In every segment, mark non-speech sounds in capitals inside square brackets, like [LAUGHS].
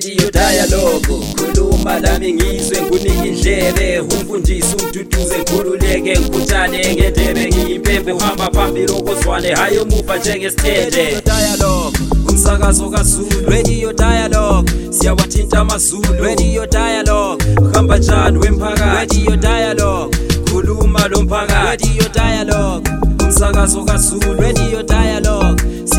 radio dialogue khuluma lami ngizwe ngunike indlebe. Umfundisi umduduze ngikhululeke ngikhuthane ngendebe. Ngiyimpembe uhamba phambili okozwane hayi umuva njengesithende. Umsakazo kaZulu. Radio dialogue siyawathinta amazulu. Radio dialogue uhamba njani wemphakathi? Radio dialogue khuluma lo mphakathi. Radio dialogue umsakazo kaZulu. Radio dialogue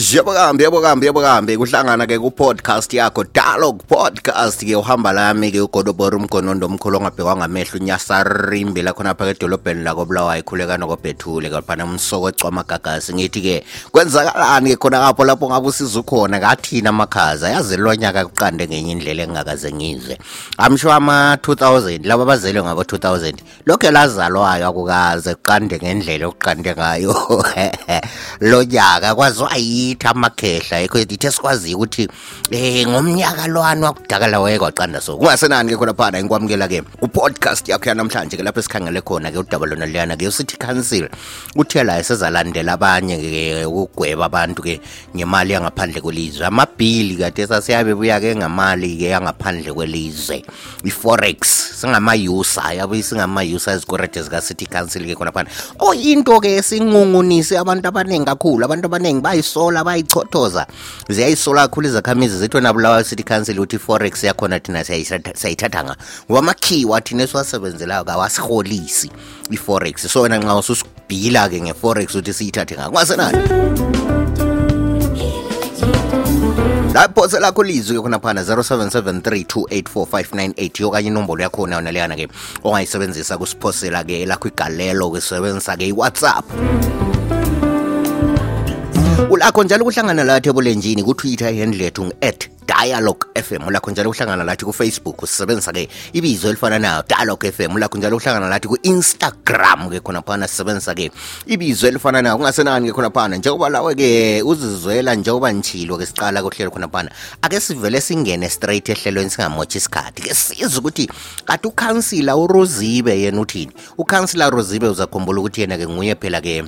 Yebo kambe yebo kambe yebo kambe kuhlangana ke ku podcast yakho Dialogue Podcast ke uhamba lami ke uGodobora umgonondo omkhulu ongabhekwa ngamehlo unyasarimbi la khona phakathi edolobheni la kobulawa ikhuleka nokobhethule kaphana umsoko ecwama gagasi. Ngithi ke kwenzakalani ke khona lapho lapho ngabe usiza ukhona kathina amakhaza? Yazi lonyaka kuqande ngenye indlela engingakaze ngizwe. Amsho ama 2000 laba bazelwe ngabo 2000 lokho elazalwayo akukaze kuqande ngendlela okuqande ngayo. [LAUGHS] Lo nyaka kwaziwa kithi amakhehla yikho yethu esikwaziyo ukuthi eh ngomnyaka lwani wakudakala waye kwaqanda so. Kungasenani-ke khona phana inkwamukela-ke upodcast yakho yanamhlanje ke lapho esikhangele khona-ke udaba lona liyana-ke usithi council. Uthe la esezalandela abanye-ke ukugweba abantu-ke ngemali yangaphandle kwelizwe. Amabhili kade sasiyabe buya-ke ngamali-ke yangaphandle kwelizwe. I-forex singama-usa yabe singama-usa ezikorede zika-city council-ke khona phana. Oyinto-ke esingungunise abantu abaningi kakhulu abantu abaningi bayiso bayayisola bayayichothoza ziyayisola kakhulu izakhamizi zithi wena bulawayo city council ukuthi i-forex yakhona thina siyayithatha nga. Ngoba amakhiwa thina esiwasebenzelayo kawasiholisi i-forex. So wena nxa ususibhila-ke nge-forex ukuthi siyithathe nga kungasenani? Lapho lakho lizwi-ke khonaphana 0773284598 okanye inombolo yakhona yona leyana-ke ongayisebenzisa kusiphosela-ke elakho igalelo-ke sisebenzisa-ke iwhatsapp. Ulakho njalo kuhlangana lathi ebulenjini kutwitter handle yethu ngu-at dialogue fm lakho njalo kuhlangana lathi kufacebook usisebenzisa ke ibizo elifana nayo dialogue fm ulakho njalo uhlangana lathi ku-instagram ke khonaphana sisebenzisa ke ibizo elifana nayo kungasenani ke khonaphana njengoba lawe ke uzizwela njengoba nchilo ke siqala kohlelo khonaphana ake sivele singene straight ehlelweni singamotshi isikhathi. Ke size ukuthi kati ukhansila urozibe yena uthini? Ukhansila rozibe uzakhumbula ukuthi yena ke nguye phela ke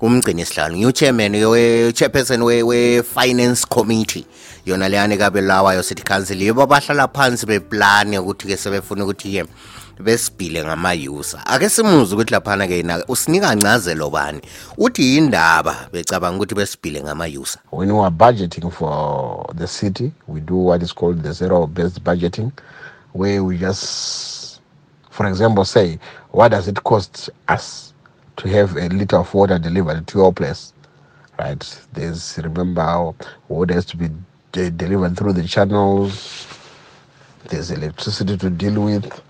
umgcini esihlalo ngiu-chairman chairperson we-finance committee. Yona leyani kabe council yibo abahlala phansi ukuthi-ke sebefuna ukuthi-ke besibhile ake simuze ukuthi laphana ke yena usinika ncazelo bani? Uthi yindaba becabanga ukuthi besibhile when we are budgeting for the city we do what is called the zero based budgeting where we just for example say what does it cost us to have a liter of water delivered to your place? Right? There's remember water has to be de- delivered through the channels. There's electricity to deal with.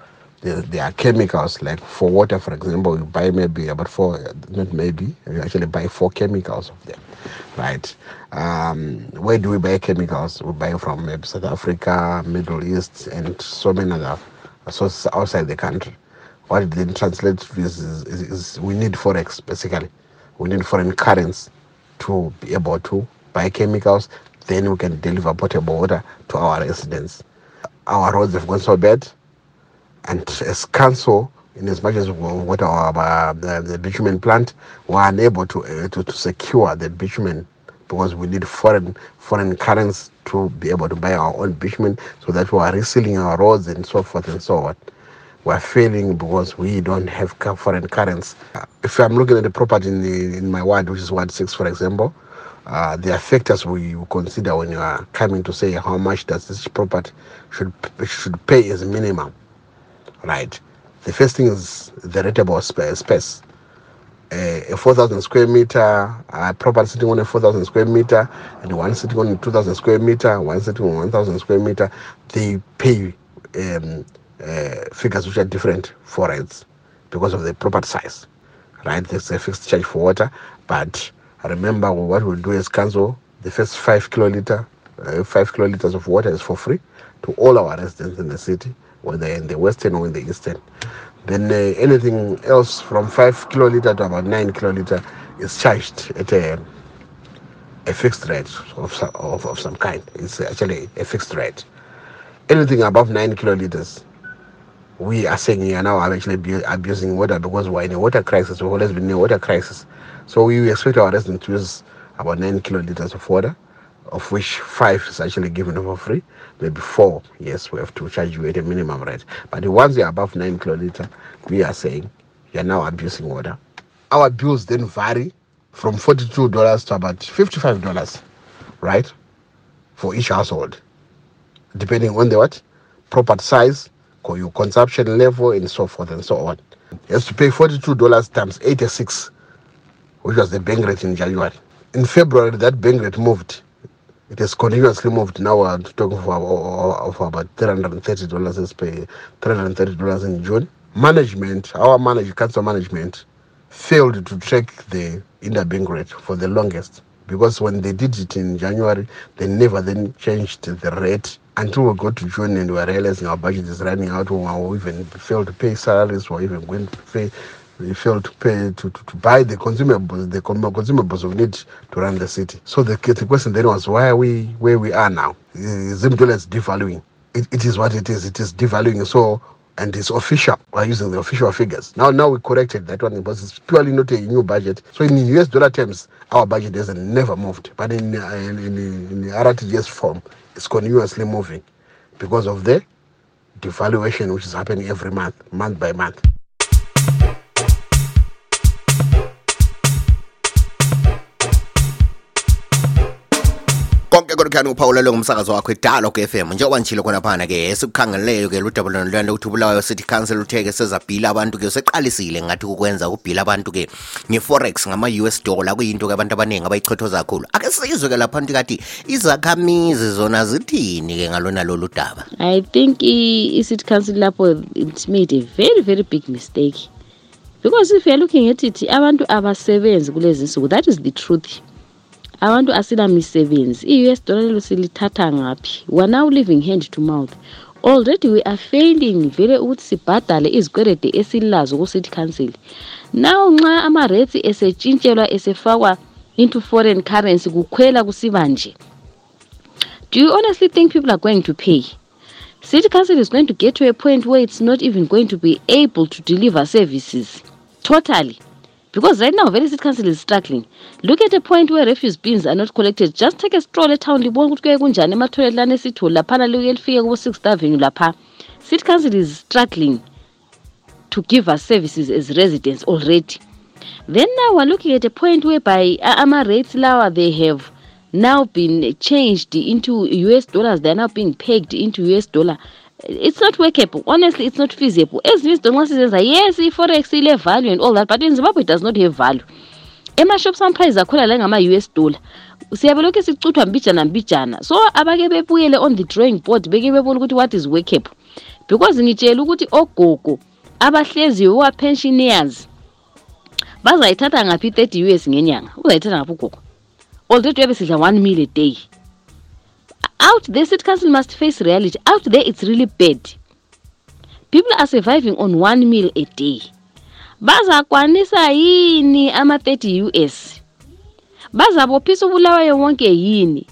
There, there are chemicals like for water for example you buy maybe about four not maybe you actually buy four chemicals of them right? Um, where do we buy chemicals? We buy from maybe south africa middle east and so many other sources outside the country. What it then translates to is, is, is, is we need forex basically. We need foreign currency to be able to buy chemicals then we can deliver potable water to our residents our roads have gone so bad and as council in as much as we got our uh, the, the bitumen plant we are unable to, uh, to to secure the bitumen because we need foreign foreign currency to be able to buy our own bitumen so that we are resealing our roads and so forth and so on we're failing because we don't have foreign currency. If I'm looking at the property in, the, in my ward, which is Ward 6, for example, uh, are factors we consider when you are coming to say how much does this property should should pay as minimum, right? The first thing is the spa- space. A, a 4,000 square meter uh, property sitting on a 4,000 square meter, and one sitting on 2,000 square meter, one sitting on 1,000 square meter, they pay um, uh, figures which are different for rents because of the property size, right? There's a fixed charge for water, but remember what we'll do as council, the first five kiloliter, uh, five kiloliters of water is for free to all our residents in the city, whether in the western or in the eastern. Then uh, anything else from five kiloliter to about nine kiloliter is charged at a, a fixed rate of, of, of some kind. It's actually a fixed rate. Anything above nine kiloliters we are saying yeah now I'm actually abusing water because we're in a water crisis. We've always been in a water crisis. So we expect our residents to use about nine kiloliters of water, of which five is actually given for free. Maybe four, yes, we have to charge you at a minimum rate. But the ones that are above nine kiloliter, we are saying you're now abusing water. Our bills then vary from $42 to about $55, right? For each household depending on the what property size, your consumption level, and so forth and so on. You have to pay forty-two dollars times eighty-six, which was the bank rate in January. In February, that bank rate moved. It has continuously moved. Now we're talking for, about three hundred and thirty dollars. Let's pay three hundred and thirty dollars in June. Management, our manager, council management, failed to track the interbank rate for the longest because when they did it in January, they never then changed the rate until we got to June and we were realizing our budget is running out. We even failed to pay salaries, or even going to pay. We failed to pay to, to, to buy the consumables, the consumables we need to run the city. So the, the question then was, why are we where we are now? Zimdola is devaluing. It, it is what it is. It is devaluing. So and it's official. We're using the official figures. Now, now we corrected that one because it's purely not a new budget. So in US dollar terms, our budget has never moved. But in uh, in, in, in the RTGS form, it's continuously moving because of the devaluation which is happening every month, month by month. Konke kodukhani uphawulelwe ngumsakazo wakho njengoba njilo khona phana ke esikukhangeleleyo ke ludabulano lwalo ukuthi ubulawayo city council utheke sezabhila abantu ke seqalisile ngathi ukubhila abantu ke nge-forex ngama-us dollar. Kuyinto ke abantu abaningi abayichothoza kakhulu. Ake sizwe ke lapha kathi izakhamizi zona zithini ke ngalona lolu daba? I think i-city council lapho it made a very very big mistake. Because if you're looking at it abantu abasebenzi kulezi nsuku that is the truth abantu asilamisebenzi i-us dollar lelo silithatha ngaphi? We're now living hand to mouth. Already we are failing. Vele ukuthi sibhadale izikwelede esilazo ku-city council. Now nxa ama-rates esetshintshela esefakwa into foreign currency kukhwela kusiba nje. Do you honestly think people are going to pay? City Council is going to get to a point where it's not even going to be able to deliver services. Totally. Because right now, very City Council is struggling. Look at a point where refuse bins are not collected. Just take a stroll etown libone ukuthi kuye kunjani ema-toilet esithole laphana liye lifike kubo-sixth avenue lapha. City Council is struggling to give us services as residents already. Then now we're looking at a point whereby uh, ama-rates lawa they have now been changed into US dollars. they are now being pegged into US dollar. It's not workable. Honestly, it's not feasible. Ezinye izinto nxa sizenza yes i-forex ile value and all that but in Zimbabwe it does not have value. Ema-shops ama-price akhona la ngama-US dollar. siyabe lokhu sicuthwa mbijana mbijana so abake bebuyele on the drawing board beke bebona ukuthi what is workable because ngitshela ukuthi ogogo abahleziyo wa-pensioners bazayithatha ngaphi i-thirty u s ngenyanga uzayithatha ngaphi ugogo already uyabe sidla one meal a day out there city council must face reality. Out there it's really bad. People are surviving on one meal a day. Bazakwanisa yini ama-30 us bazabophisa ubulawayo wonke yini?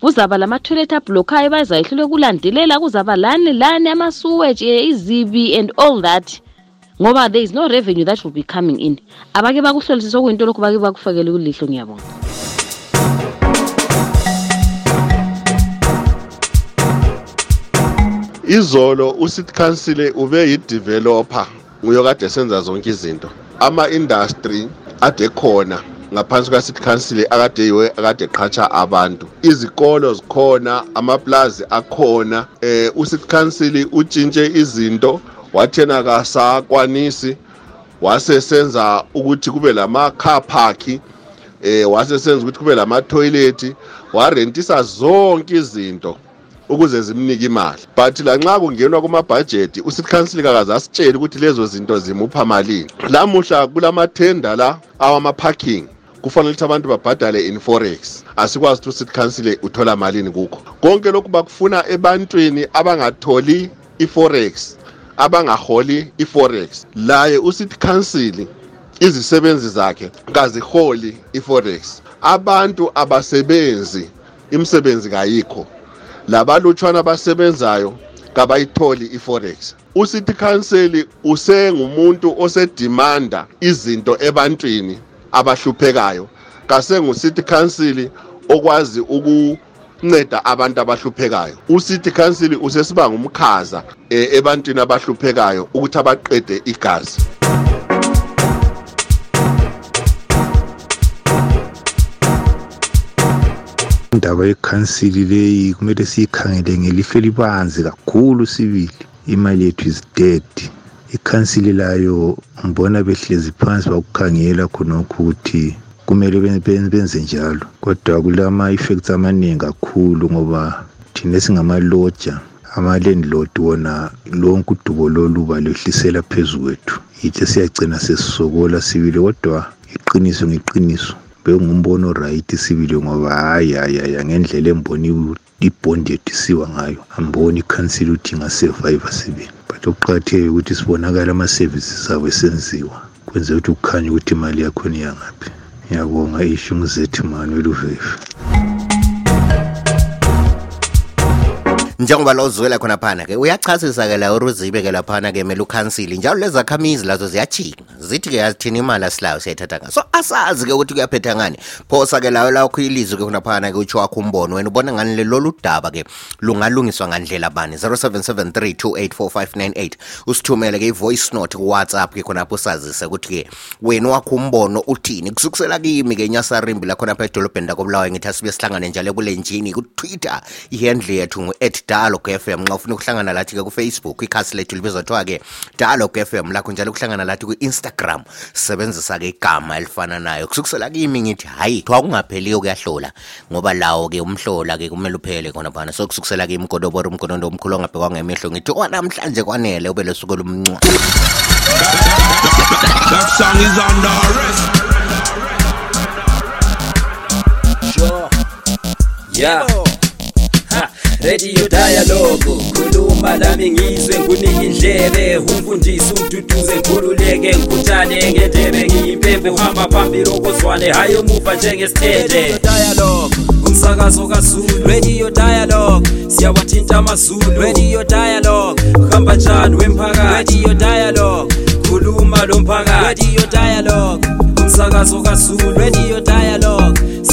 Kuzaba lama-toilet ablokhayo bazayihlule kulandelela kuzaba lani lani amasuweje izibi and all that. Ngoba there is no revenue that will be coming in. Abake bakuhlolisisa okuyinto lokhu bake bakufakele kulihlo ngiyabonga izolo ucity council ube yi-developer nguyokade esenza zonke izinto. Ama-industry ade khona ngaphansi kwa-city council akade yiwe akade eqhatsha abantu. Izikolo zikhona amaplazi akhona eh ucity council utshintshe izinto wathena kasakwanisi wasesenza ukuthi kube lama-car park eh wasesenza ukuthi kube lama-toilet warentisa zonke izinto. Ukuze zimnike imali. But lanxa kungenwa kumabhajethi ucity council kakaze asitshele ukuthi lezo zinto zimupha malini. Lamuhla kulamathenda la awama-parking kufanele ukuthi abantu babhadale in forex. Asikwazi ukuthi ucity council uthola malini kukho. Konke lokhu bakufuna ebantwini abangatholi i-forex abangaholi i-forex. Laye ucity council izisebenzi zakhe kaziholi i-forex. Abantu abasebenzi imisebenzi kayikho. Labalutshwana abasebenzayo kabayitholi i-forex. Ucity council usengumuntu osedimanda izinto ebantwini abahluphekayo. Kasengu-city council okwazi ukunceda abantu abahluphekayo. Ucity council usesiba ngumkhaza eh, ebantwini abahluphekayo ukuthi abaqede igazi. Indaba yekhansili leyi kumele siyikhangele ngelihlo elibanzi kakhulu sibili. Imali yethu is dead. Ikhansili layo ngibona behlezi phansi bakukhangela khonokho ukuthi kumele ben- ben- benze njalo. Kodwa kulama-effects amaningi kakhulu ngoba thina singamaloja ama-landlord wona lonke udubo lolu balwehlisela phezu kwethu. Yithi siyagcina sesisokola sibili kodwa iqiniso ngeqiniso. Bekungumbono right sibili ngoba hayi hayi hayi ngendlela emboni ibhondi yethu isiwa ngayo amboni ikhansili ukuthi ingasurvive sibili. But okuqakatheke ukuthi sibonakala ama-services abo esenziwa kwenzela ukuthi kukhanye ukuthi imali yakhona iyangaphi ngiyabonga isho ngizethi manuel uvefu njengoba lo uzwela khona phana ke uyachasisa ke la uruzibe ke laphana ke mele ukhansili njalo lezakhamizi lazo ziyajika zithi ke yazithina imali asilayo siyayithatha ngayo so asazi ke ukuthi kuyaphetha ngani. Phosa ke layo lakho ilizwi ke khona phana ke utsho wakho umbono wena ubona ngani lolu daba ke lungalungiswa ngandlela bani? 0773284598 usithumele ke i-voice note kuwhatsapp ke khonapho usazise ukuthi ke wena wakho umbono uthini? Kusukusela kimi ke nyasarimbi lakhonapha edolobheni lakobulawayo ngithi asibe sihlangane njalo ebulenjini ku-twitter. Ihandle yethu ngu-at dialog fm nxa ufuna ukuhlangana lathi ke kufacebook ikhasi lethu libizwa kuthiwa ke dialog fm lakho njalo ukuhlangana lathi ku-instagram sebenzisa ke igama elifana nayo kusukusela kimi ngithi hayi thiwa kungapheliyo kuyahlola ngoba lawo ke umhlola ke kumele uphele khona phana so kusukusela kimi mgodobora umgonondo omkhulu ongabhekwa ngemehlo ngithi wanamhlanje kwanele ube losuku lomncwa That song is under arrest. Sure. Yeah. Radio dialogue. Khuluma lami ngizwe ngunike indlebe. Umfundisi umduduze ngikhululeke ngikhuthane ngendebe. Ngiyimpembe uhamba phambili okozwane. Hayi omuva njengesithende dialogue. Umsakazo kaZulu. Radio dialogue. Siyawathinta amazulu. Radio dialogue. Uhamba njani wemphakathi? Radio dialogue. Khuluma lo mphakathi. Radio dialogue. Umsakazo kaZulu. Radio dialogue